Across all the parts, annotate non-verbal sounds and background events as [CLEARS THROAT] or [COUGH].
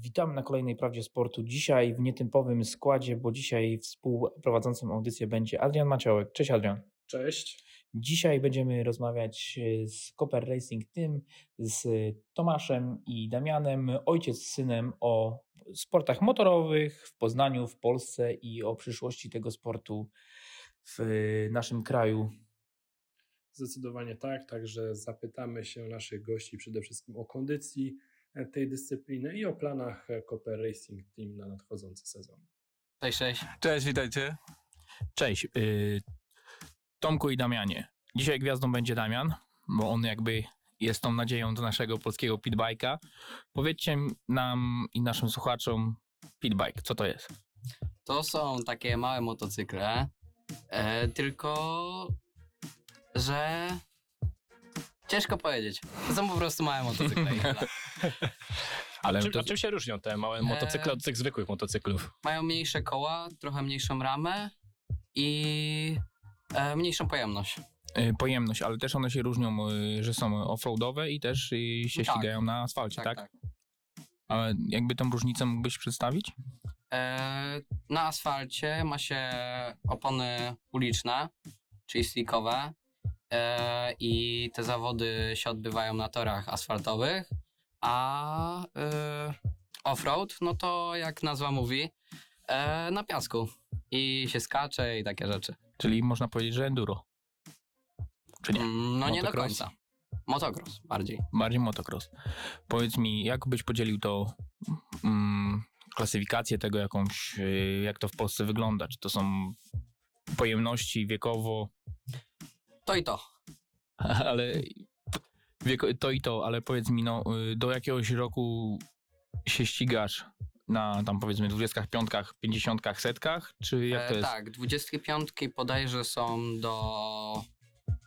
Witamy na kolejnej Prawdzie Sportu. Dzisiaj w nietypowym składzie, bo dzisiaj współprowadzącym audycję będzie Adrian Maciołek. Cześć Adrian. Cześć. Dzisiaj będziemy rozmawiać e, z Copper Racing Team, z Tomaszem i Damianem, ojciec z synem, o sportach motorowych w Poznaniu, w Polsce i o przyszłości tego sportu w naszym kraju. Zdecydowanie tak, także zapytamy się naszych gości przede wszystkim o kondycji tej dyscypliny i o planach Copper Racing Team na nadchodzący sezon. Cześć, cześć. Cześć, witajcie. Cześć. y, Tomku i Damianie. Dzisiaj gwiazdą będzie Damian, bo on jakby jest tą nadzieją do naszego polskiego pitbike'a. Powiedzcie nam i naszym słuchaczom pitbike, co to jest? To są takie małe motocykle, e, tylko że ciężko powiedzieć. To są po prostu małe motocykle. [LAUGHS] Ale a, czym, to- a czym się różnią te małe motocykle od tych zwykłych motocyklów? Mają mniejsze koła, trochę mniejszą ramę i e, mniejszą pojemność. Y, Pojemność, ale też one się różnią, że są offroadowe i też się Tak. ścigają na asfalcie, tak? Tak, tak. A jakby tą różnicę mógłbyś przedstawić? E, na asfalcie ma się opony uliczne, czyli slickowe e, i te zawody się odbywają na torach asfaltowych, a e, offroad, no to jak nazwa mówi, e, na piasku i się skacze i takie rzeczy. Czyli można powiedzieć, że enduro. Czy nie? Mm, No nie do Motocross? końca. Motocross bardziej. Bardziej motocross. Powiedz mi, jak byś podzielił to mm, klasyfikację tego jakąś, y, jak to w Polsce wygląda? Czy to są pojemności wiekowo, To i to. [LAUGHS] ale to i to, ale powiedz mi, no, y, do jakiegoś roku się ścigasz na tam powiedzmy 25, 50, setkach, czy jak to E, jest? tak, 25 podajże są do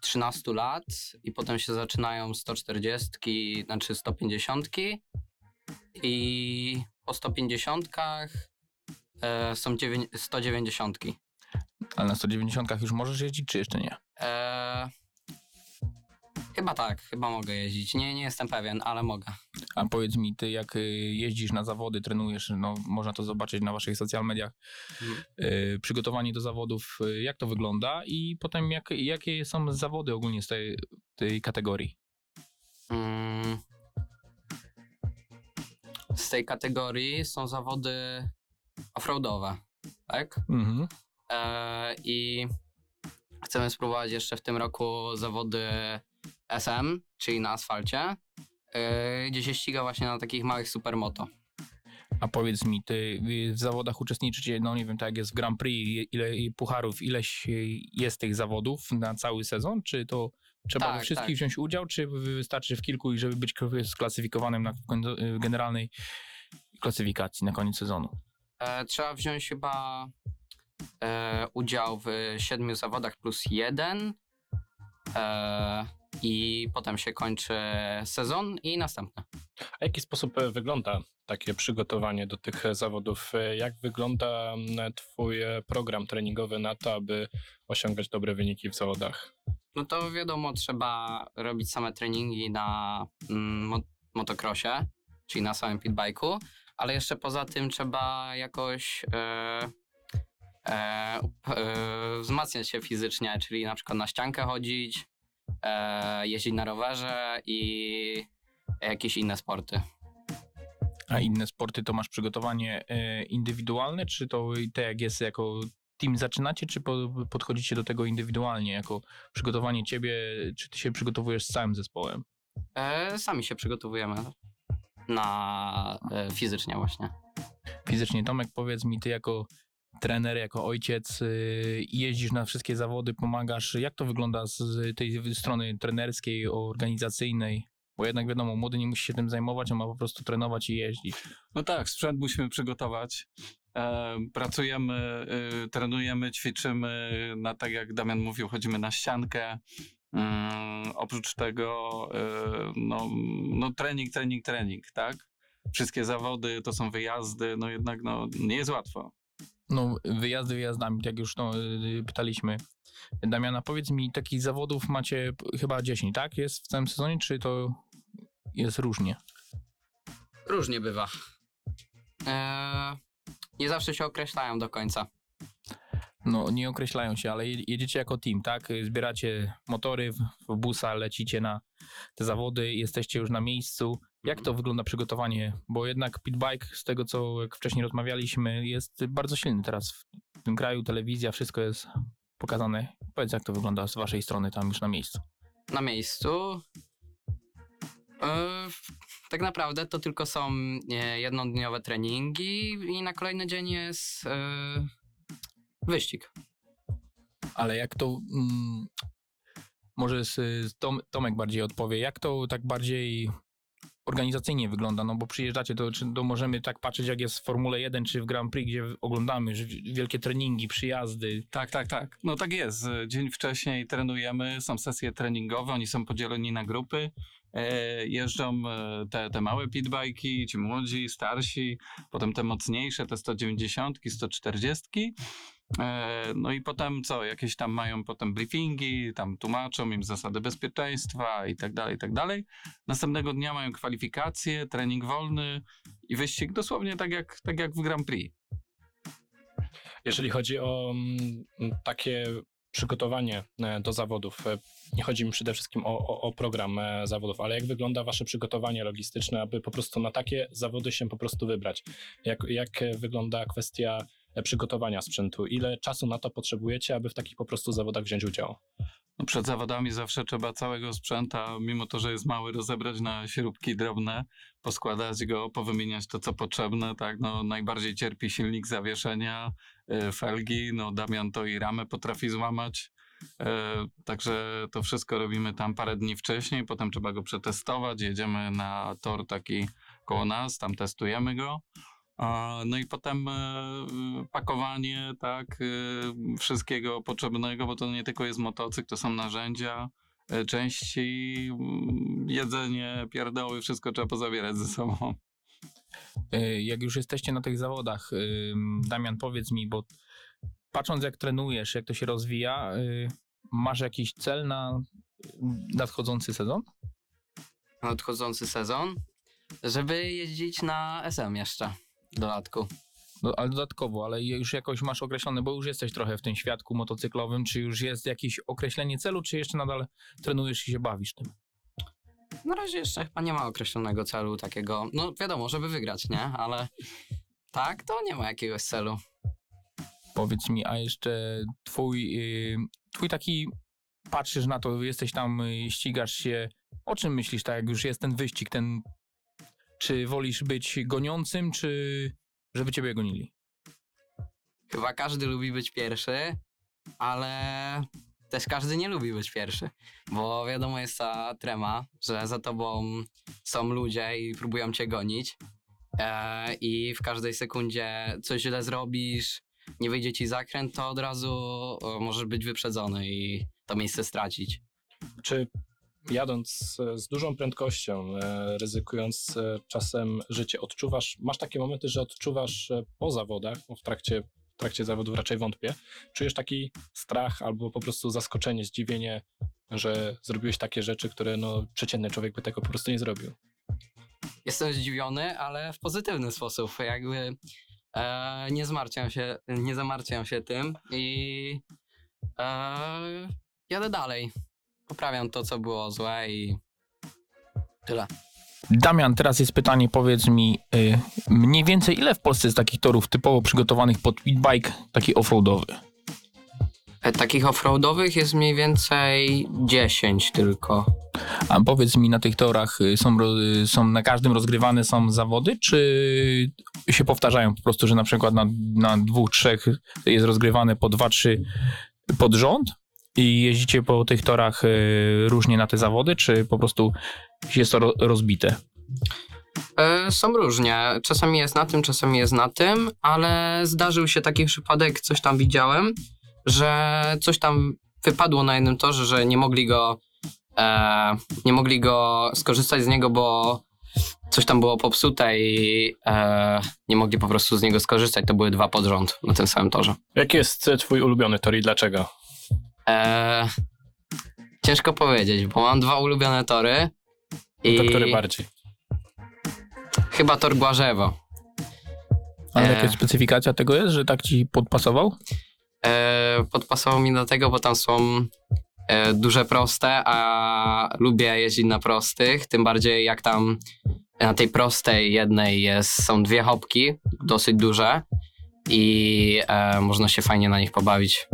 13 lat i potem się zaczynają 140, znaczy 150 i po 150 e, są dziewię- 190. Ale na 190 już możesz jeździć, czy jeszcze nie? E, chyba tak, chyba mogę jeździć. Nie, nie jestem pewien, ale mogę. A powiedz mi, ty jak y, jeździsz na zawody, trenujesz, no można to zobaczyć na waszych social mediach, Mhm. y, przygotowanie do zawodów, y, jak to wygląda i potem jak, jakie są zawody ogólnie z tej, tej kategorii? Mm. Z tej kategorii są zawody offroadowe, tak? Mhm. E, I chcemy spróbować jeszcze w tym roku zawody SM, czyli na asfalcie, e, gdzie się ściga właśnie na takich małych supermoto. A powiedz mi, ty w zawodach uczestniczycie, no nie wiem, tak jak jest w Grand Prix, ile i pucharów, ileś jest tych zawodów na cały sezon? Czy to trzeba Tak, we wszystkich tak. wziąć udział, czy wystarczy w kilku i żeby być sklasyfikowanym na generalnej klasyfikacji na koniec sezonu? E, trzeba wziąć chyba e, udział w siedmiu zawodach plus jeden e, i potem się kończy sezon i następny. A jaki sposób e, wygląda takie przygotowanie do tych e, zawodów? E, Jak wygląda twój program treningowy na to, aby osiągać dobre wyniki w zawodach? No to wiadomo, trzeba robić same treningi na mm, mo- motocrossie, czyli na samym pitbike'u, ale jeszcze poza tym trzeba jakoś e, e, e, wzmacniać się fizycznie, czyli na przykład na ściankę chodzić, e, jeździć na rowerze i jakieś inne sporty. A inne sporty to masz przygotowanie e, indywidualne, czy to te jak jest jako team zaczynacie, czy po, podchodzicie do tego indywidualnie, jako przygotowanie ciebie, czy ty się przygotowujesz z całym zespołem? E, sami się przygotowujemy na e, fizycznie właśnie. Fizycznie, Tomek, powiedz mi, ty jako trener, jako ojciec y, jeździsz na wszystkie zawody, pomagasz. Jak to wygląda z tej strony trenerskiej, organizacyjnej? Bo jednak wiadomo, młody nie musi się tym zajmować, on ma po prostu trenować i jeździć. No tak, sprzęt musimy przygotować. E, pracujemy, y, trenujemy, ćwiczymy. Na, tak jak Damian mówił, chodzimy na ściankę. Mm, oprócz tego, y, no, no trening, trening, trening, tak? Wszystkie zawody to są wyjazdy, no jednak no, nie jest łatwo. No, wyjazdy wyjazdami, tak już no, y, pytaliśmy. Damiana, powiedz mi, takich zawodów macie chyba 10, tak? Jest w całym sezonie, czy to jest różnie? Różnie bywa. e, nie zawsze się określają do końca. No, nie określają się, ale je- jedziecie jako team, tak? Zbieracie motory w busa, lecicie na te zawody, jesteście już na miejscu. Jak to wygląda przygotowanie? Bo jednak pitbike, z tego co jak wcześniej rozmawialiśmy, jest bardzo silny teraz w tym kraju. Telewizja, wszystko jest pokazane. Powiedz, jak to wygląda z waszej strony tam już na miejscu. Na miejscu. E, tak naprawdę to tylko są jednodniowe treningi i na kolejny dzień jest e, wyścig. Ale jak to. Mm, może z, z Tom, Tomek bardziej odpowie, jak to tak bardziej organizacyjnie wygląda? No bo przyjeżdżacie, to, to możemy tak patrzeć, jak jest w Formule 1 czy w Grand Prix, gdzie oglądamy wielkie treningi, przyjazdy. Tak, tak, tak. No tak jest. Dzień wcześniej trenujemy, są sesje treningowe, oni są podzieleni na grupy. E, jeżdżą e, te, te małe pitbajki, ci młodzi, starsi, potem te mocniejsze, te 190, 140. E, no i potem co, jakieś tam mają potem briefingi, tam tłumaczą im zasady bezpieczeństwa i tak dalej, i tak dalej. Następnego dnia mają kwalifikacje, trening wolny i wyścig dosłownie tak jak, tak jak w Grand Prix. Jeżeli chodzi o mm, takie przygotowanie e, do zawodów, e, nie chodzi mi przede wszystkim o, o, o program zawodów, ale jak wygląda wasze przygotowanie logistyczne, aby po prostu na takie zawody się po prostu wybrać? Jak, jak wygląda kwestia przygotowania sprzętu? Ile czasu na to potrzebujecie, aby w takich po prostu zawodach wziąć udział? No przed zawodami zawsze trzeba całego sprzęta, mimo to, że jest mały, rozebrać na śrubki drobne, poskładać go, powymieniać to, co potrzebne, tak, no najbardziej cierpi silnik zawieszenia, y, felgi, no Damian to i ramę potrafi złamać, y, także to wszystko robimy tam parę dni wcześniej, potem trzeba go przetestować, jedziemy na tor taki koło nas, tam testujemy go, No i potem e, pakowanie, tak, e, wszystkiego potrzebnego, bo to nie tylko jest motocykl, to są narzędzia, e, części, mm, jedzenie, pierdoły, wszystko trzeba pozabierać ze sobą. Jak już jesteście na tych zawodach, Damian, powiedz mi, bo patrząc jak trenujesz, jak to się rozwija, masz jakiś cel na nadchodzący sezon? Nadchodzący sezon, żeby jeździć na SM jeszcze dodatku. No, ale dodatkowo, ale już jakoś masz określone, bo już jesteś trochę w tym świadku motocyklowym, czy już jest jakieś określenie celu, czy jeszcze nadal trenujesz i się bawisz tym? Na razie jeszcze chyba nie ma określonego celu takiego, no wiadomo, żeby wygrać, nie? Ale tak, to nie ma jakiegoś celu. Powiedz mi, a jeszcze twój, y, twój taki, patrzysz na to, jesteś tam, y, ścigasz się, o czym myślisz, tak jak już jest ten wyścig, ten, czy wolisz być goniącym, czy żeby ciebie gonili? Chyba każdy lubi być pierwszy, ale też każdy nie lubi być pierwszy, bo wiadomo jest ta trema, że za tobą są ludzie i próbują cię gonić e, i w każdej sekundzie coś źle zrobisz, nie wyjdzie ci zakręt, to od razu możesz być wyprzedzony i to miejsce stracić. Czy jadąc e, z dużą prędkością, e, ryzykując e, czasem życie, odczuwasz, masz takie momenty, że odczuwasz po zawodach, no w trakcie, w trakcie zawodów raczej wątpię, czujesz taki strach albo po prostu zaskoczenie, zdziwienie, że zrobiłeś takie rzeczy, które no, przeciętny człowiek by tego po prostu nie zrobił. Jestem zdziwiony, ale w pozytywny sposób. Jakby e, nie zmartwiam się, nie zamartwiam się tym i e, jadę dalej. Poprawiam to, co było złe i tyle. Damian, teraz jest pytanie, powiedz mi, y, mniej więcej ile w Polsce jest takich torów typowo przygotowanych pod speedbike, taki offroadowy? E, Takich offroadowych jest mniej więcej 10 tylko. A powiedz mi, na tych torach y, są, y, są na każdym rozgrywane są zawody, czy się powtarzają po prostu, że na przykład na, na dwóch, trzech jest rozgrywane po dwa, trzy pod rząd i jeździcie po tych torach y, różnie na te zawody, czy po prostu jest to ro- rozbite? E, Są różnie. Czasami jest na tym, czasami jest na tym, ale zdarzył się taki przypadek, coś tam widziałem, że coś tam wypadło na jednym torze, że nie mogli go e, nie mogli go skorzystać z niego, bo coś tam było popsute i e, nie mogli po prostu z niego skorzystać. To były dwa pod rząd na tym samym torze. Jaki jest twój ulubiony tor i dlaczego? E, ciężko powiedzieć, bo mam dwa ulubione tory. No to i który bardziej? Chyba tor Błażewo. Ale E. jakaś specyfikacja tego jest, że tak ci podpasował? E, podpasował mi do tego, bo tam są e, duże proste, a lubię jeździć na prostych, tym bardziej jak tam na tej prostej jednej jest, są dwie hopki, dosyć duże i e, można się fajnie na nich pobawić.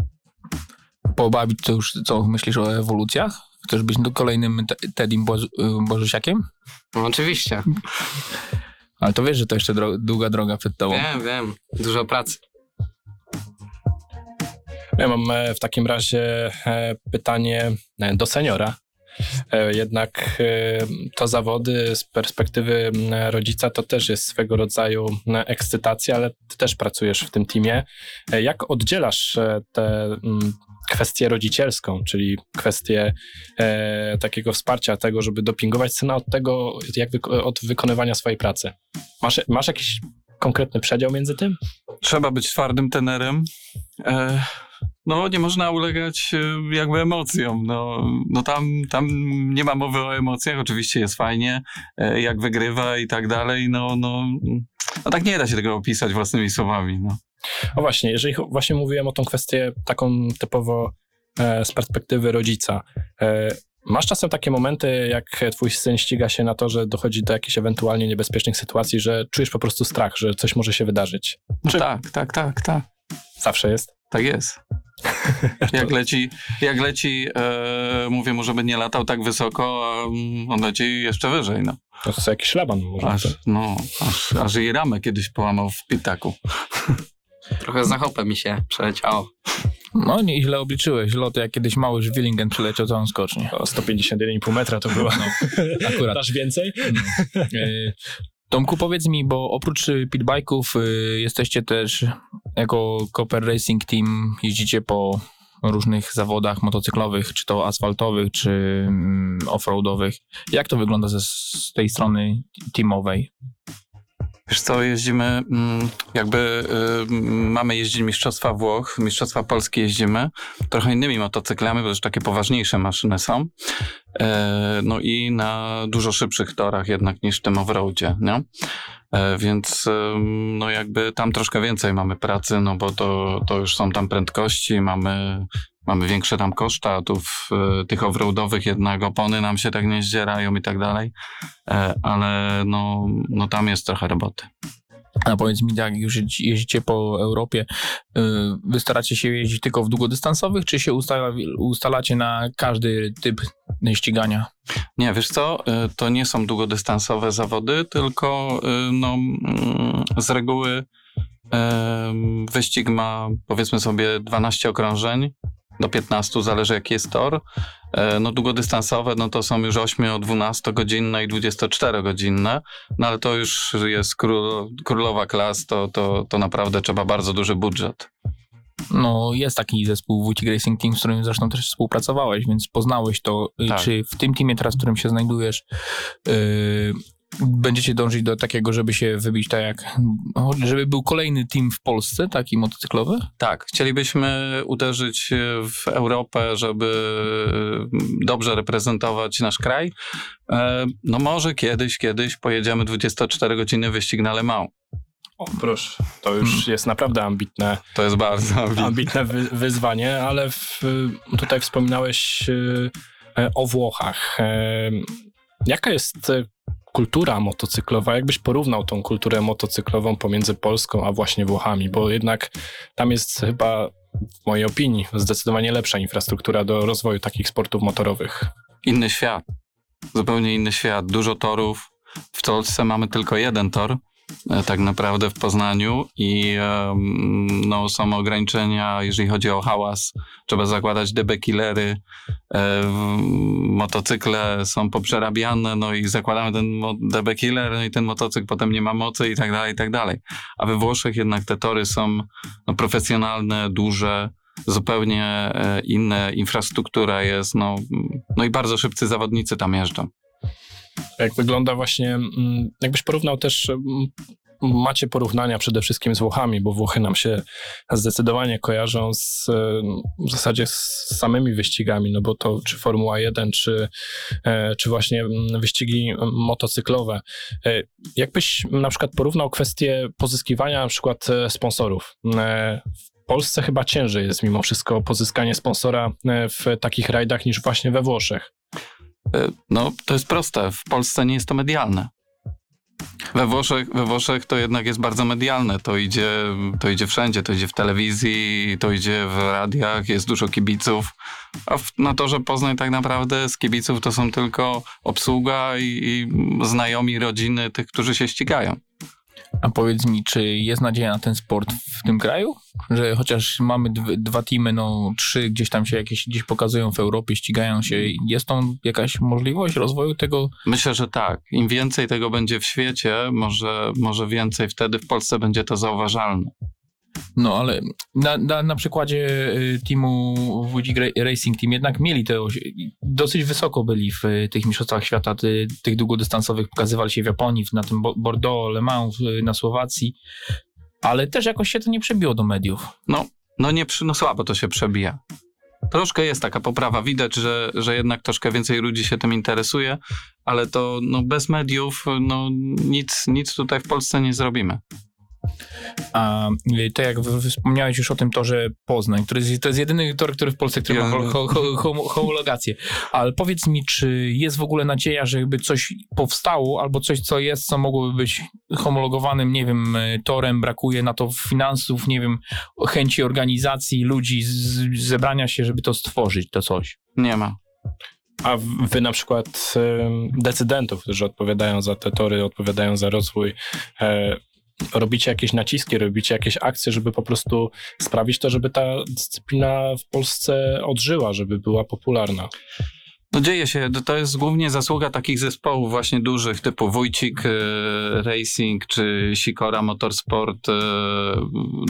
Pobawić to już, co myślisz o ewolucjach? Chcesz być do kolejnym te- Tedim Boż- Bożysiakiem? No, oczywiście, Ale to wiesz, że to jeszcze dro- długa droga przed tobą. wiem, wiem, dużo pracy. Ja mam e, w takim razie e, pytanie e, do seniora. Jednak to zawody z perspektywy rodzica to też jest swego rodzaju ekscytacja, ale ty też pracujesz w tym teamie. Jak oddzielasz e, m, kwestię rodzicielską, czyli kwestię e, takiego wsparcia tego, żeby dopingować syna od tego, jak od wykonywania swojej pracy? Masz, masz jakiś konkretny przedział między tym? Trzeba być twardym tenerem. E, no, nie można ulegać e, jakby emocjom. No, no tam, tam nie ma mowy o emocjach. Oczywiście jest fajnie, e, jak wygrywa i tak dalej. No, no, no tak nie da się tego opisać własnymi słowami. No. O właśnie, jeżeli właśnie mówiłem o tą kwestię taką typowo e, z perspektywy rodzica. E, masz czasem takie momenty, jak twój syn ściga się na to, że dochodzi do jakichś ewentualnie niebezpiecznych sytuacji, że czujesz po prostu strach, że coś może się wydarzyć. No Czy- tak, tak, tak, tak. Zawsze jest. Tak jest. [LAUGHS] Jak leci, jak leci e, mówię mu, żeby nie latał tak wysoko, a on leci jeszcze wyżej. No. No to jest jakiś szlaban może. Aż, no, aż, aż jej ramę kiedyś połamał w pitaku. Trochę za hopę mi się przeleciało. No, nieźle obliczyłeś. Loty, jak kiedyś mały Willingen przyleciał całą skocznię. O 151,5 metra to było. No, akurat. Dasz więcej? Y, Tomku, powiedz mi, bo oprócz y, pitbike'ów y, jesteście też jako Copper Racing Team, jeździcie po różnych zawodach motocyklowych, czy to asfaltowych, czy mm, offroadowych. Jak to wygląda ze, z tej strony teamowej? Wiesz co, jeździmy, mm, jakby y, mamy jeździć Mistrzostwa Włoch, Mistrzostwa Polski jeździmy, trochę innymi motocyklami, bo już takie poważniejsze maszyny są. E, no i na dużo szybszych torach jednak niż w tym offroadzie, nie? E, więc no jakby tam troszkę więcej mamy pracy, no bo to, to już są tam prędkości, mamy, mamy większe tam koszta, tu w y, tych offroadowych jednak opony nam się tak nie zdzierają i tak dalej. E, ale no, no tam jest trochę roboty. A powiedz mi, jak już jeździ- jeździcie po Europie, y, wy staracie się jeździć tylko w długodystansowych, czy się ustala, ustalacie na każdy typ ścigania? Nie, wiesz co, y, to nie są długodystansowe zawody, tylko y, no, mm, z reguły wyścig ma powiedzmy sobie 12 okrążeń do 15, zależy jaki jest tor. E, No długodystansowe, no to są już 8, 12 godzinne i 24 godzinne, no ale to już jest król, królowa klas, to, to, to naprawdę trzeba bardzo duży budżet. No, jest taki zespół Wójcik Racing Team, z którym zresztą też współpracowałeś, więc poznałeś to. Y, Tak. Czy w tym teamie teraz, w którym się znajdujesz, y, będziecie dążyć do takiego, żeby się wybić tak jak, żeby był kolejny team w Polsce, taki motocyklowy? Tak, chcielibyśmy uderzyć w Europę, żeby dobrze reprezentować nasz kraj. E, No może kiedyś, kiedyś pojedziemy 24-godzinny wyścig na Le Mans. O, proszę. To już jest naprawdę ambitne, To jest bardzo ambitne. ambitne wy, wyzwanie, ale w, tutaj wspominałeś y, e, o Włochach. E, Jaka jest e, kultura motocyklowa? Jakbyś porównał tą kulturę motocyklową pomiędzy Polską a właśnie Włochami? Bo jednak tam jest chyba, w mojej opinii, zdecydowanie lepsza infrastruktura do rozwoju takich sportów motorowych. Inny świat. Zupełnie inny świat. Dużo torów. W Polsce mamy tylko jeden tor, tak naprawdę w Poznaniu i no, są ograniczenia, jeżeli chodzi o hałas. Trzeba zakładać DB killery, e, motocykle są poprzerabiane, no i zakładamy ten DB killer, no i ten motocykl potem nie ma mocy i tak dalej, i tak dalej. A we Włoszech jednak te tory są no, profesjonalne, duże, zupełnie e, inna infrastruktura jest, no, no i bardzo szybcy zawodnicy tam jeżdżą. Jak wygląda właśnie, mm, jakbyś porównał też mm, macie porównania przede wszystkim z Włochami, bo Włochy nam się zdecydowanie kojarzą z, e, w zasadzie z samymi wyścigami, no bo to czy Formuła 1, czy, e, czy właśnie mm, wyścigi motocyklowe. E, Jakbyś na przykład porównał kwestię pozyskiwania na przykład e, sponsorów? W Polsce chyba ciężej jest mimo wszystko pozyskanie sponsora w takich rajdach niż właśnie we Włoszech. E, No, to jest proste. W Polsce nie jest to medialne. We Włoszech, we Włoszech to jednak jest bardzo medialne. To idzie, to idzie wszędzie. To idzie w telewizji, to idzie w radiach, jest dużo kibiców. A w, na torze Poznań tak naprawdę z kibiców to są tylko obsługa i, i znajomi rodziny tych, którzy się ścigają. A powiedz mi, czy jest nadzieja na ten sport w tym kraju? Że chociaż mamy dw- dwa teamy, no trzy gdzieś tam się jakieś gdzieś pokazują w Europie, ścigają się. Jest tą jakaś możliwość rozwoju tego? Myślę, że tak. Im więcej tego będzie w świecie, może, może więcej wtedy w Polsce będzie to zauważalne. No ale na, na, na przykładzie y, teamu Ra- Racing Team jednak mieli te dosyć wysoko byli w y, tych mistrzostwach świata, ty, tych długodystansowych, pokazywali się w Japonii, na tym Bo- Bordeaux, Le Mans, y, na Słowacji, ale też jakoś się to nie przebiło do mediów. No nie, przy- no słabo to się przebija. Troszkę jest taka poprawa, widać, że, że jednak troszkę więcej ludzi się tym interesuje, ale to no, bez mediów no, nic, nic tutaj w Polsce nie zrobimy. A y, to jak wspomniałeś już o tym torze Poznań, który jest, to jest jedyny tor, który w Polsce, który ma Ja- ho, ho, ho, ho, homologację. Ale powiedz mi, czy jest w ogóle nadzieja, że jakby coś powstało, albo coś, co jest, co mogłoby być homologowanym, nie wiem, y, torem, brakuje na to finansów, nie wiem, chęci organizacji, ludzi, z, zebrania się, żeby to stworzyć, to coś. Nie ma. A wy na przykład decydentów, którzy odpowiadają za te tory, odpowiadają za rozwój, e, robicie jakieś naciski, robicie jakieś akcje, żeby po prostu sprawić to, żeby ta dyscyplina w Polsce odżyła, żeby była popularna. No dzieje się, to- jest głównie zasługa takich zespołów właśnie dużych, typu Wójcik e, Racing czy Sikora Motorsport. e,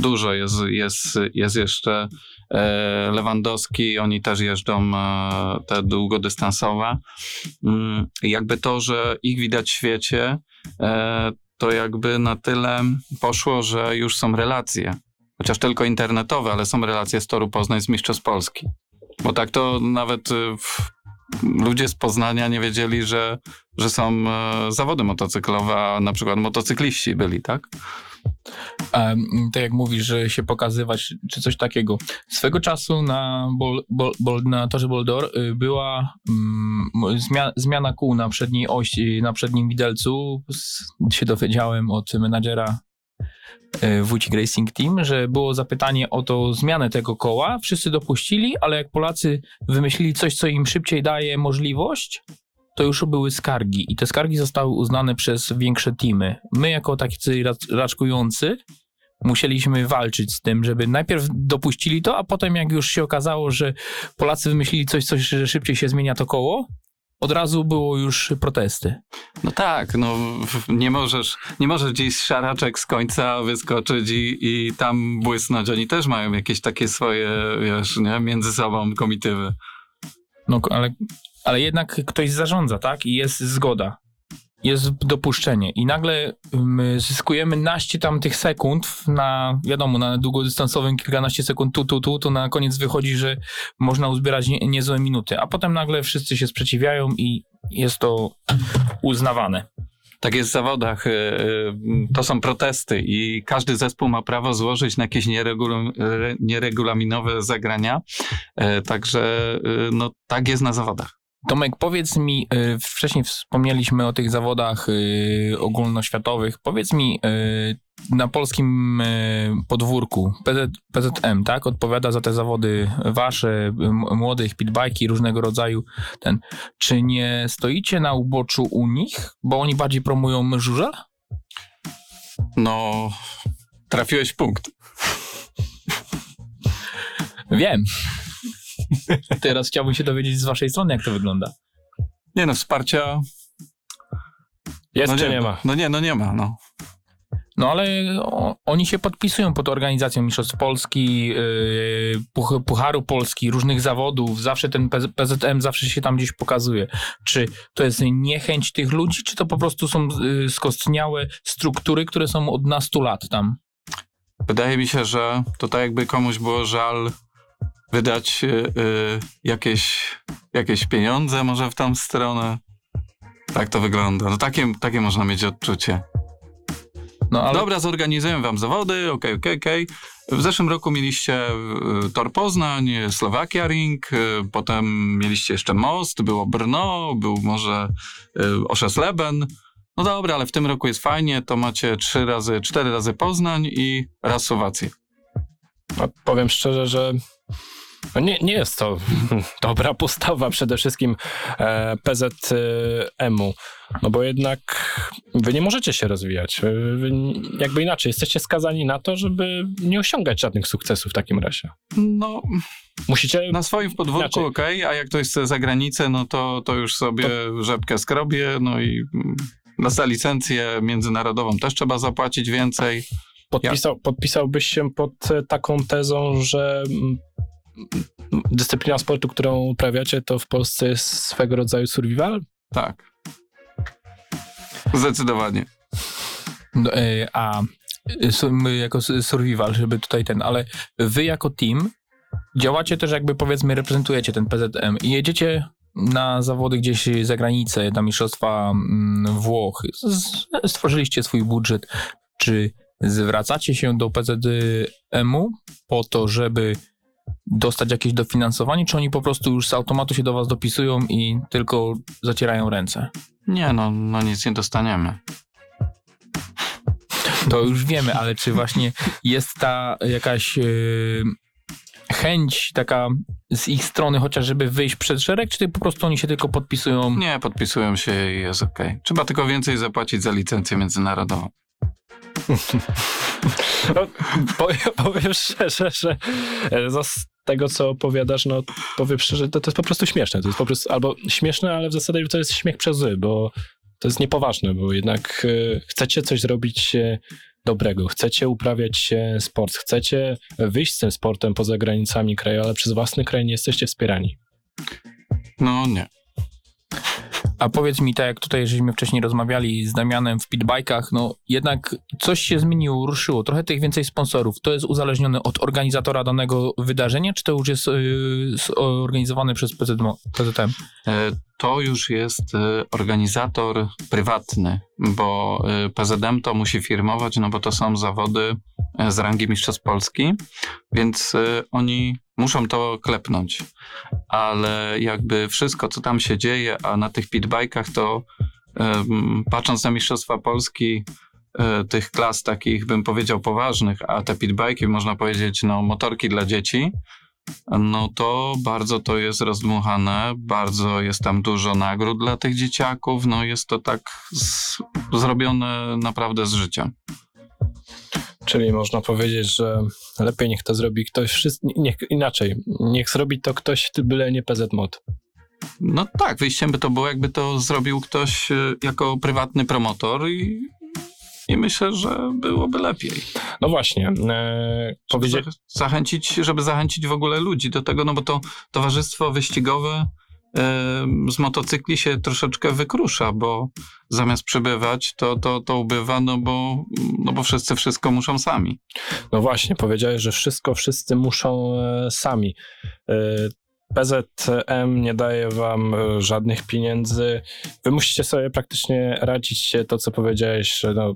Dużo jest, jest, jest jeszcze e, Lewandowski, oni też jeżdżą te długodystansowe. Mm, Jakby to, że ich widać w świecie, to jakby na tyle poszło, że już są relacje. Chociaż tylko internetowe, ale są relacje z Toru Poznań z Mistrzostw Polski. Bo tak to nawet y, w, ludzie z Poznania nie wiedzieli, że, że są e, zawody motocyklowe, a na przykład motocykliści byli, tak? Tak jak mówisz, że się pokazywać, czy coś takiego. Swego czasu na, bol, bol, bol, na torze Boldor y, była mm, zmiana, zmiana kół na przedniej osi, na przednim widelcu. Się dowiedziałem od menadżera y, Wójcik Racing Team, że było zapytanie o to zmianę tego koła. Wszyscy dopuścili, ale jak Polacy wymyślili coś, co im szybciej daje możliwość, to już były skargi i te skargi zostały uznane przez większe teamy. My jako tacy rac- raczkujący musieliśmy walczyć z tym, żeby najpierw dopuścili to, a potem jak już się okazało, że Polacy wymyślili coś, coś że szybciej się zmienia to koło, od razu było już protesty. No tak, no nie możesz, nie możesz gdzieś z szaraczek z końca wyskoczyć i, i tam błysnąć. Oni też mają jakieś takie swoje, wiesz, nie, między sobą komitywy. No ale, ale jednak ktoś zarządza, tak? I jest zgoda. Jest dopuszczenie. I nagle my zyskujemy naście tam tych sekund na, wiadomo, na długodystansowym kilkanaście sekund tu, tu, tu, to na koniec wychodzi, że można uzbierać nie, niezłe minuty. A potem nagle wszyscy się sprzeciwiają i jest to uznawane. Tak jest w zawodach. y, y, To są protesty i każdy zespół ma prawo złożyć na jakieś re- nieregulaminowe zagrania. E, Także y, no, tak jest na zawodach. Tomek, powiedz mi, y, wcześniej wspomnieliśmy o tych zawodach y, ogólnoświatowych. Powiedz mi, y, na polskim podwórku PZ, PZM, tak, odpowiada za te zawody wasze, młodych, pitbajki różnego rodzaju. Ten, czy nie stoicie na uboczu u nich, bo oni bardziej promują żurzel? No, trafiłeś w punkt. Wiem. [LAUGHS] Teraz chciałbym się dowiedzieć z waszej strony, jak to wygląda. Nie no, wsparcia. Jest no czy nie ma? No nie, no nie ma. No. No ale o, oni się podpisują pod organizacją Mistrzostw Polski, yy, Puch Pucharu Polski, różnych zawodów. Zawsze ten PZM zawsze się tam gdzieś pokazuje. Czy to jest niechęć tych ludzi, czy to po prostu są yy, skostniałe struktury, które są od nastu lat tam? Wydaje mi się, że to tak jakby komuś było żal wydać yy, jakieś, jakieś pieniądze może w tą stronę. Tak to wygląda. No takie, takie można mieć odczucie. No, ale... Dobra, zorganizujemy wam zawody, okej, okej, okej. W zeszłym roku mieliście y, Tor Poznań, Slowakia Ring, y, potem mieliście jeszcze Most, było Brno, był może y, Oszesleben. No dobra, ale w tym roku jest fajnie, to macie trzy razy, cztery razy Poznań i raz Słowację. Powiem szczerze, że no nie, nie jest to [LAUGHS] dobra postawa przede wszystkim e, PZM-u, no bo jednak wy nie możecie się rozwijać. Wy, jakby inaczej, jesteście skazani na to, żeby nie osiągać żadnych sukcesów w takim razie. No, Musicie... na swoim podwórku ok, a jak ktoś chce za granicę, no to, to już sobie to... rzepkę skrobie, no i mm, za licencję międzynarodową też trzeba zapłacić więcej. Podpisał. Podpisałbyś się pod taką tezą, że mm, dyscyplina sportu, którą uprawiacie, to w Polsce jest swego rodzaju survival? Tak. Zdecydowanie. No, e, a my jako survival, żeby tutaj ten, ale wy jako team działacie też jakby powiedzmy reprezentujecie ten PZM i jedziecie na zawody gdzieś za granicę, na mistrzostwa mm, Włoch. Stworzyliście swój budżet. Czy zwracacie się do PZM-u po to, żeby dostać jakieś dofinansowanie, czy oni po prostu już z automatu się do was dopisują i tylko zacierają ręce? Nie, no, no nic nie dostaniemy. To już wiemy, ale czy właśnie jest ta jakaś yy, chęć taka z ich strony chociaż, żeby wyjść przed szereg, czy po prostu oni się tylko podpisują? Nie, podpisują się i jest ok. Trzeba tylko więcej zapłacić za licencję międzynarodową. [LAUGHS] No, powiem, powiem szczerze, że z tego, co opowiadasz, no powiem szczerze, to, to jest po prostu śmieszne. To jest po prostu albo śmieszne, ale w zasadzie to jest śmiech przez zły, bo to jest niepoważne, bo jednak y, chcecie coś zrobić y, dobrego, chcecie uprawiać sport, chcecie wyjść z tym sportem poza granicami kraju, ale przez własny kraj nie jesteście wspierani. No nie. A powiedz mi, tak jak tutaj żeśmy wcześniej rozmawiali z Damianem w pitbajkach, no jednak coś się zmieniło, ruszyło, trochę tych więcej sponsorów. To jest uzależnione od organizatora danego wydarzenia, czy to już jest yy, przez PZM? E, to już jest e, organizator prywatny, bo e, PZM to musi firmować, no bo to są zawody z rangi Mistrzostw Polski, więc oni muszą to klepnąć. Ale jakby wszystko, co tam się dzieje, a na tych pitbajkach to um, patrząc na Mistrzostwa Polski, e, tych klas takich, bym powiedział, poważnych, a te pitbajki, można powiedzieć, no, motorki dla dzieci, no to bardzo to jest rozdmuchane, bardzo jest tam dużo nagród dla tych dzieciaków, no jest to tak z, zrobione naprawdę z życia. Czyli można powiedzieć, że lepiej niech to zrobi ktoś, niech, inaczej, niech zrobi to ktoś, byle nie PZ Mod. No tak, wyjściem by to było, jakby to zrobił ktoś e, jako prywatny promotor i, i myślę, że byłoby lepiej. No właśnie. E, powiedzieć... Zachęcić, żeby zachęcić w ogóle ludzi do tego, no bo to towarzystwo wyścigowe z motocykli się troszeczkę wykrusza, bo zamiast przybywać, to, to, to ubywa, no bo, no bo wszyscy wszystko muszą sami. No właśnie, powiedziałeś, że wszystko wszyscy muszą e, sami. E, PZM nie daje wam e, żadnych pieniędzy. Wy musicie sobie praktycznie radzić się to, co powiedziałeś, że no,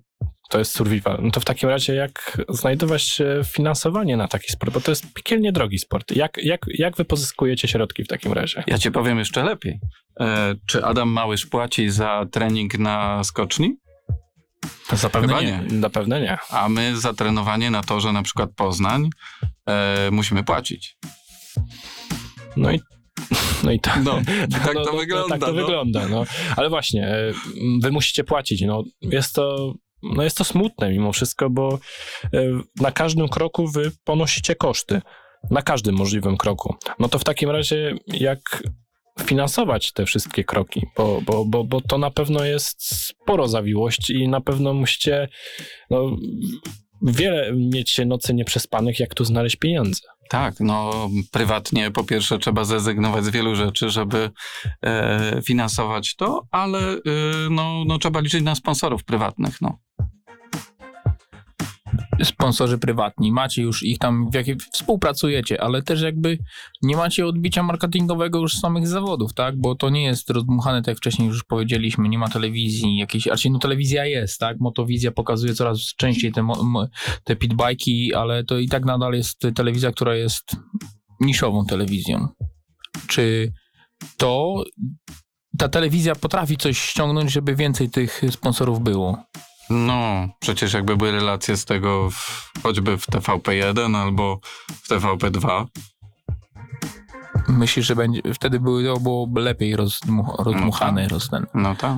to jest survival. No to w takim razie jak znajdować finansowanie na taki sport? Bo to jest piekielnie drogi sport. Jak, jak, jak wy pozyskujecie środki w takim razie? Ja ci powiem jeszcze lepiej. E, czy Adam Małysz płaci za trening na skoczni? Zapewne Chyba nie. nie. Zapewne nie. A my za trenowanie na torze na przykład Poznań e, musimy płacić. No i no i to, no, [LAUGHS] tak to no, wygląda. Tak to no. wygląda, no. Ale właśnie, e, wy musicie płacić. No, jest to no jest to smutne mimo wszystko, bo e, na każdym kroku wy ponosicie koszty. Na każdym możliwym kroku. No to w takim razie, jak finansować te wszystkie kroki, bo, bo, bo, bo to na pewno jest sporo zawiłości i na pewno musicie no, wiele mieć nocy nieprzespanych, jak tu znaleźć pieniądze. Tak, no prywatnie po pierwsze trzeba zrezygnować z wielu rzeczy, żeby e, finansować to, ale e, no, no trzeba liczyć na sponsorów prywatnych. No. Sponsorzy prywatni, macie już ich tam, w jakie współpracujecie, ale też jakby nie macie odbicia marketingowego już z samych zawodów, tak? Bo to nie jest rozdmuchane, tak jak wcześniej już powiedzieliśmy, nie ma telewizji jakiejś, znaczy no telewizja jest, tak? Motowizja pokazuje coraz częściej te, te pitbajki, ale to i tak nadal jest telewizja, która jest niszową telewizją. Czy to ta telewizja potrafi coś ściągnąć, żeby więcej tych sponsorów było? No, przecież jakby były relacje z tego w, choćby w TVP1 albo w TVP2, Myślisz, że będzie, wtedy były, to byłoby lepiej rozdmu, rozdmuchane, roz, ten. no tak.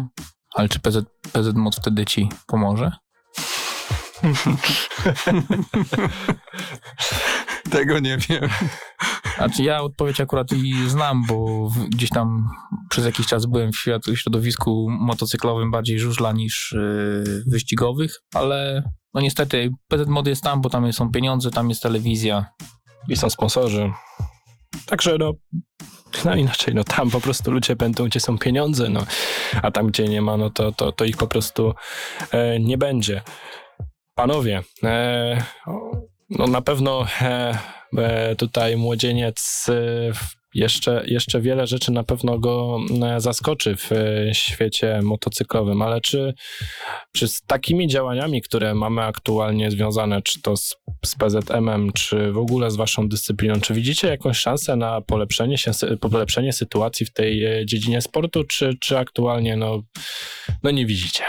Ale czy PZ, PZ Mod wtedy ci pomoże? [LAUGHS] Tego nie wiem. Znaczy ja odpowiedź akurat i znam, bo gdzieś tam przez jakiś czas byłem w środowisku motocyklowym bardziej żużla niż yy, wyścigowych, ale no niestety PZ Mod jest tam, bo tam są pieniądze, tam jest telewizja. I są sponsorzy. Także no, no inaczej, no tam po prostu ludzie będą, gdzie są pieniądze, no, a tam, gdzie nie ma, no to, to, to ich po prostu e, nie będzie. Panowie, e, no na pewno e, tutaj młodzieniec e, jeszcze, jeszcze wiele rzeczy na pewno go e, zaskoczy w e, świecie motocyklowym, ale czy, czy z takimi działaniami, które mamy aktualnie związane, czy to z, z PZM-em, czy w ogóle z waszą dyscypliną, czy widzicie jakąś szansę na polepszenie, się, polepszenie sytuacji w tej e, dziedzinie sportu, czy, czy aktualnie no, no nie widzicie?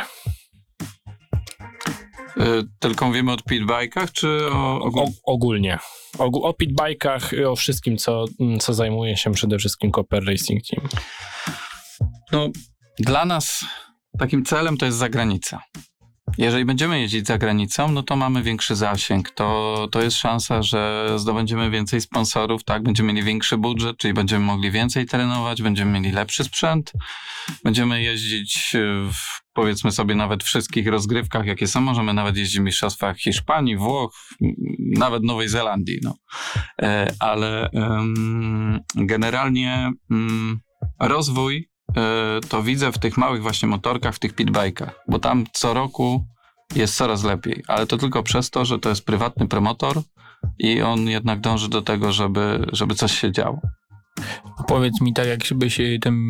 Y, Tylko mówimy o pitbajkach, czy o, O, ogólnie. O, o pitbajkach i o wszystkim, co, mm, co zajmuje się przede wszystkim Copper Racing Team. No, dla nas takim celem to jest zagranica. Jeżeli będziemy jeździć za granicą, no to mamy większy zasięg. To, to jest szansa, że zdobędziemy więcej sponsorów, tak? Będziemy mieli większy budżet, czyli będziemy mogli więcej trenować, będziemy mieli lepszy sprzęt, będziemy jeździć w, powiedzmy sobie nawet wszystkich rozgrywkach, jakie są. Możemy nawet jeździć w mistrzostwach Hiszpanii, Włoch, nawet Nowej Zelandii, no. E, ale generalnie mm, rozwój e, to widzę w tych małych właśnie motorkach, w tych pitbajkach, bo tam co roku jest coraz lepiej, ale to tylko przez to, że to jest prywatny promotor i on jednak dąży do tego, żeby, żeby coś się działo. Powiedz mi tak, jak by się ten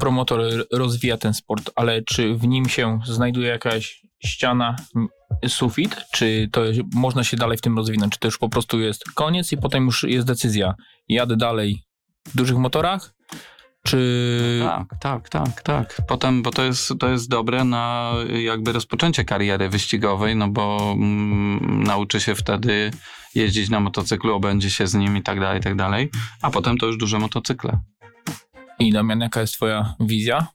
promotor rozwija ten sport, ale czy w nim się znajduje jakaś ściana, sufit, czy to można się dalej w tym rozwinąć, czy to już po prostu jest koniec i potem już jest decyzja, jadę dalej w dużych motorach, czy... Tak, tak, tak, tak. Potem, bo to jest, to jest dobre na jakby rozpoczęcie kariery wyścigowej, no bo mm, nauczy się wtedy jeździć na motocyklu, obędzie się z nim i tak dalej, i tak dalej, a potem to już duże motocykle. I Damian, jaka jest twoja wizja?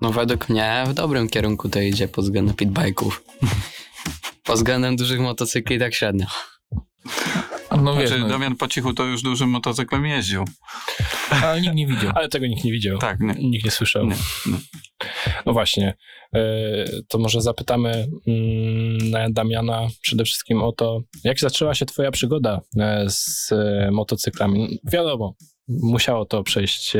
No według mnie w dobrym kierunku to idzie pod względem pitbike'ów. [LAUGHS] pod względem dużych motocykli tak średnio. No wiesz, Znaczy, no, Damian po cichu to już dużym motocyklem jeździł. ale nikt nie widział. Ale tego nikt nie widział. Tak, nie. Nikt nie słyszał. Nie, nie. No właśnie. e, To może zapytamy mm, Damiana przede wszystkim o to, jak zaczęła się twoja przygoda e, z e, motocyklami. Wiadomo, musiało to przejść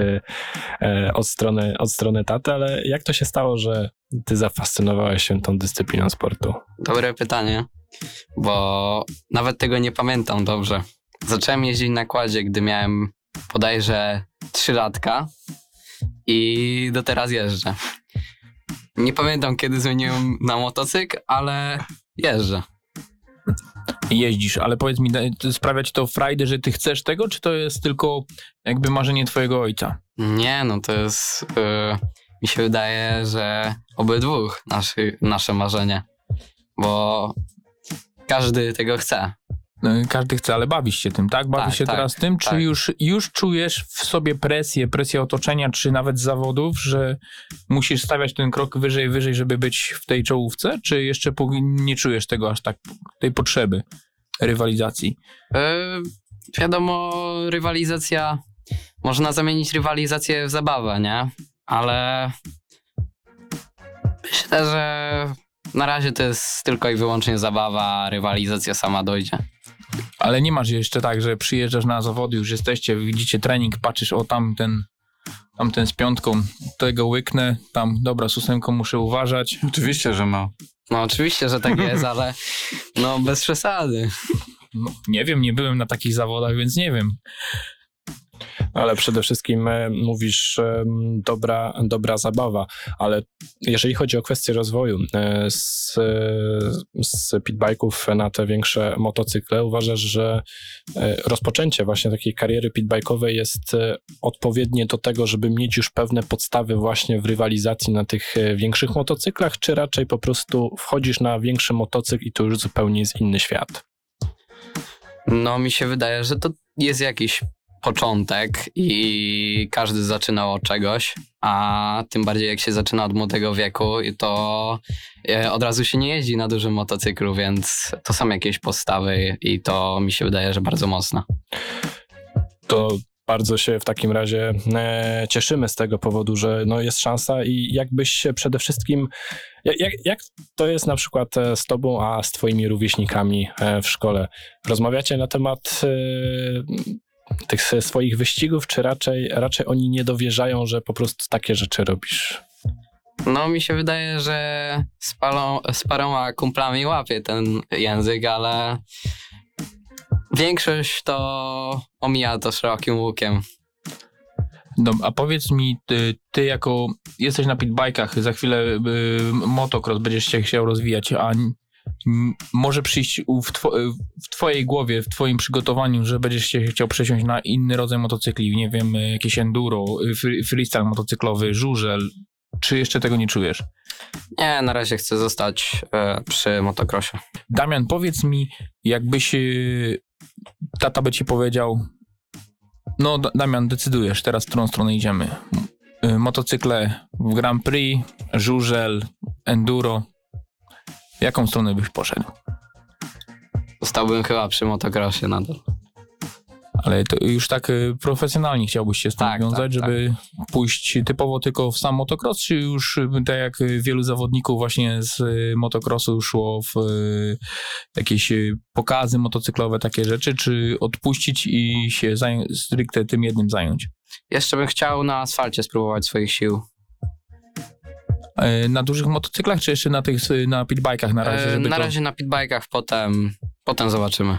od strony, od strony taty, ale jak to się stało, że ty zafascynowałeś się tą dyscypliną sportu? Dobre pytanie, bo nawet tego nie pamiętam dobrze. Zacząłem jeździć na kładzie, gdy miałem bodajże 3 latka i do teraz jeżdżę. Nie pamiętam kiedy zmieniłem na motocykl, ale jeżdżę. Jeździsz, ale powiedz mi, sprawia ci to frajdę, że ty chcesz tego, czy to jest tylko jakby marzenie twojego ojca? Nie, no to jest. y, mi się wydaje, że naszy, nasze marzenie. Bo każdy tego chce. No, Każdy chce, ale bawisz się tym, tak? Bawisz Tak, się tak, teraz tym, czy tak. już, już czujesz w sobie presję, presję otoczenia, czy nawet zawodów, że musisz stawiać ten krok wyżej, wyżej, żeby być w tej czołówce, czy jeszcze nie czujesz tego aż tak, tej potrzeby rywalizacji? Y, wiadomo, rywalizacja można zamienić rywalizację w zabawę, nie? Ale myślę, że na razie to jest tylko i wyłącznie zabawa, rywalizacja sama dojdzie. Ale nie masz jeszcze tak, że przyjeżdżasz na zawody, już jesteście, widzicie trening, patrzysz, o tam ten, tam ten z piątką, tego łyknę, tam, dobra, z ósemką muszę uważać. Oczywiście, że ma. No oczywiście, że tak jest, ale no bez przesady. No, nie wiem, nie byłem na takich zawodach, więc nie wiem. Ale przede wszystkim e, mówisz e, dobra, dobra zabawa, ale jeżeli chodzi o kwestię rozwoju e, z, z na te większe motocykle, uważasz, że rozpoczęcie właśnie takiej kariery pitbike'owej jest odpowiednie do tego, żeby mieć już pewne podstawy właśnie w rywalizacji na tych większych motocyklach, czy raczej po prostu wchodzisz na większy motocykl i to już zupełnie jest inny świat? No mi się wydaje, że to jest jakiś początek i każdy zaczynał od czegoś, a tym bardziej jak się zaczyna od młodego wieku, to e, od razu się nie jeździ na dużym motocyklu, więc to są jakieś podstawy i to mi się wydaje, że bardzo mocne. to bardzo się w takim razie e, cieszymy z tego powodu, że no, jest szansa i jakbyś się przede wszystkim, jak, jak, to jest na przykład e, z tobą, a z twoimi rówieśnikami w szkole? Rozmawiacie na temat tych swoich wyścigów, czy raczej, raczej oni nie dowierzają, że po prostu takie rzeczy robisz? No mi się wydaje, że z, palą, z paroma kumplami łapie ten język, ale większość to omija to szerokim łukiem. No, a powiedz mi, ty, ty jako jesteś na pitbajkach, za chwilę y, motocross będziesz się chciał rozwijać, a może przyjść w, two, w twojej głowie, w twoim przygotowaniu, że będziesz się chciał przesiąść na inny rodzaj motocykli, nie wiem, y, jakieś enduro, free- freestyle motocyklowy, żużel, czy jeszcze tego nie czujesz? Nie, na razie chcę zostać e, przy motocrossie. Damian, powiedz mi, jakbyś y, tata by ci powiedział, no Da- Damian, decydujesz teraz, w którą stronę idziemy. Y, Motocykle w Grand Prix, żużel, enduro. Jaką stronę byś poszedł? Zostałbym chyba przy motocrossie nadal. Ale to już tak y, profesjonalnie chciałbyś się z tym Tak, wiązać, tak, żeby pójść typowo tylko w sam motocross, czy już y, tak jak wielu zawodników właśnie z y, motocrossu szło w jakieś pokazy motocyklowe, takie rzeczy, czy odpuścić i się zająć, stricte tym jednym zająć? Jeszcze bym chciał na asfalcie spróbować swoich sił. E, Na dużych motocyklach, czy jeszcze na tych, na pitbajkach na razie? E, na to, razie na pitbajkach, potem, potem zobaczymy.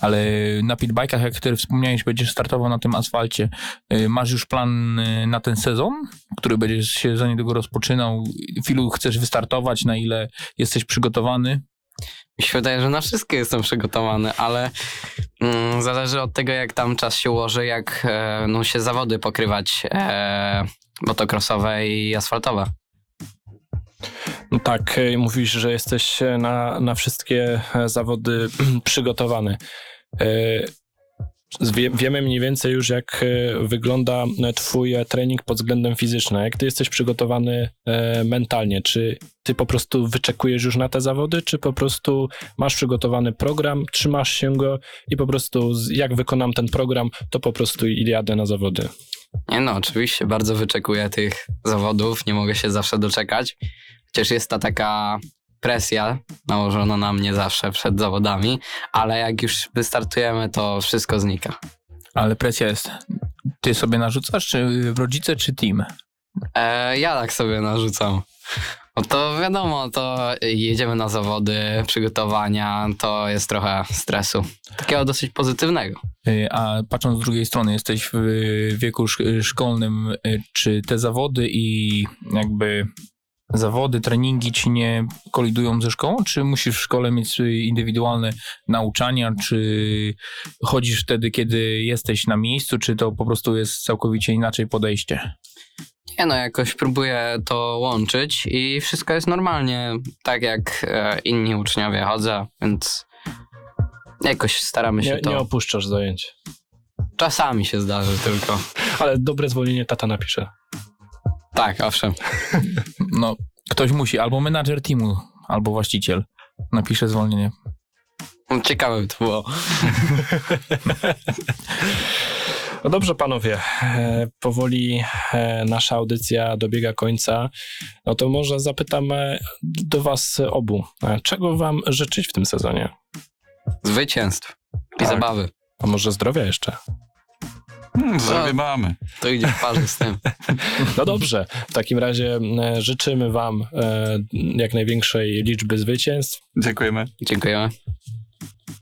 Ale na pitbajkach, jak ty wspomniałeś, będziesz startował na tym asfalcie. y, Masz już plan na ten sezon, który będziesz się za niedługo rozpoczynał? W ilu chcesz wystartować, na ile jesteś przygotowany? Mi się wydaje, że na wszystkie jestem przygotowany, ale mm, zależy od tego, jak tam czas się ułoży, jak e, no, się zawody pokrywać e, motocrossowe i asfaltowe. No tak, e, mówisz, że jesteś e, na, na wszystkie e, zawody [CLEARS THROAT] przygotowany. Wie, wiemy mniej więcej już, jak wygląda Twój trening pod względem fizycznym. Jak Ty jesteś przygotowany mentalnie? Czy Ty po prostu wyczekujesz już na te zawody, czy po prostu masz przygotowany program, trzymasz się go i po prostu jak wykonam ten program, to po prostu jadę na zawody? Nie no, oczywiście, bardzo wyczekuję tych zawodów, nie mogę się zawsze doczekać. Chociaż jest ta taka presja nałożona na mnie zawsze przed zawodami, ale jak już wystartujemy, to wszystko znika. Ale presja jest. Ty sobie narzucasz, czy rodzice, czy team? E, ja tak sobie narzucam. No to wiadomo, to jedziemy na zawody, przygotowania, to jest trochę stresu. Takiego dosyć pozytywnego. Y, A patrząc z drugiej strony, jesteś w wieku sz- szkolnym, y, czy te zawody i jakby zawody, treningi ci nie kolidują ze szkołą, czy musisz w szkole mieć indywidualne nauczania, czy chodzisz wtedy, kiedy jesteś na miejscu, czy to po prostu jest całkowicie inaczej podejście? Nie no, jakoś próbuję to łączyć i wszystko jest normalnie, tak jak e, inni uczniowie chodzę, więc jakoś staramy się Nie, to. nie opuszczasz zajęć. Czasami się zdarzy tylko. Ale dobre zwolnienie tata napisze. Tak, owszem. No, ktoś musi, albo menadżer teamu, albo właściciel napisze zwolnienie. Ciekawe by to było. No dobrze, panowie, e, powoli e, nasza audycja dobiega końca. No to może zapytam e, do was obu, e, czego wam życzyć w tym sezonie? Zwycięstw i Tak. zabawy. A może zdrowia jeszcze? [LAUGHS] Hmm, mamy. To idzie w parze z tym. [LAUGHS] No dobrze, w takim razie e, życzymy wam e, jak największej liczby zwycięstw. Dziękujemy. Dziękujemy.